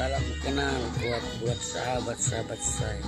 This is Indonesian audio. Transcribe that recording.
salam kenal buat buat sahabat-sahabat saya.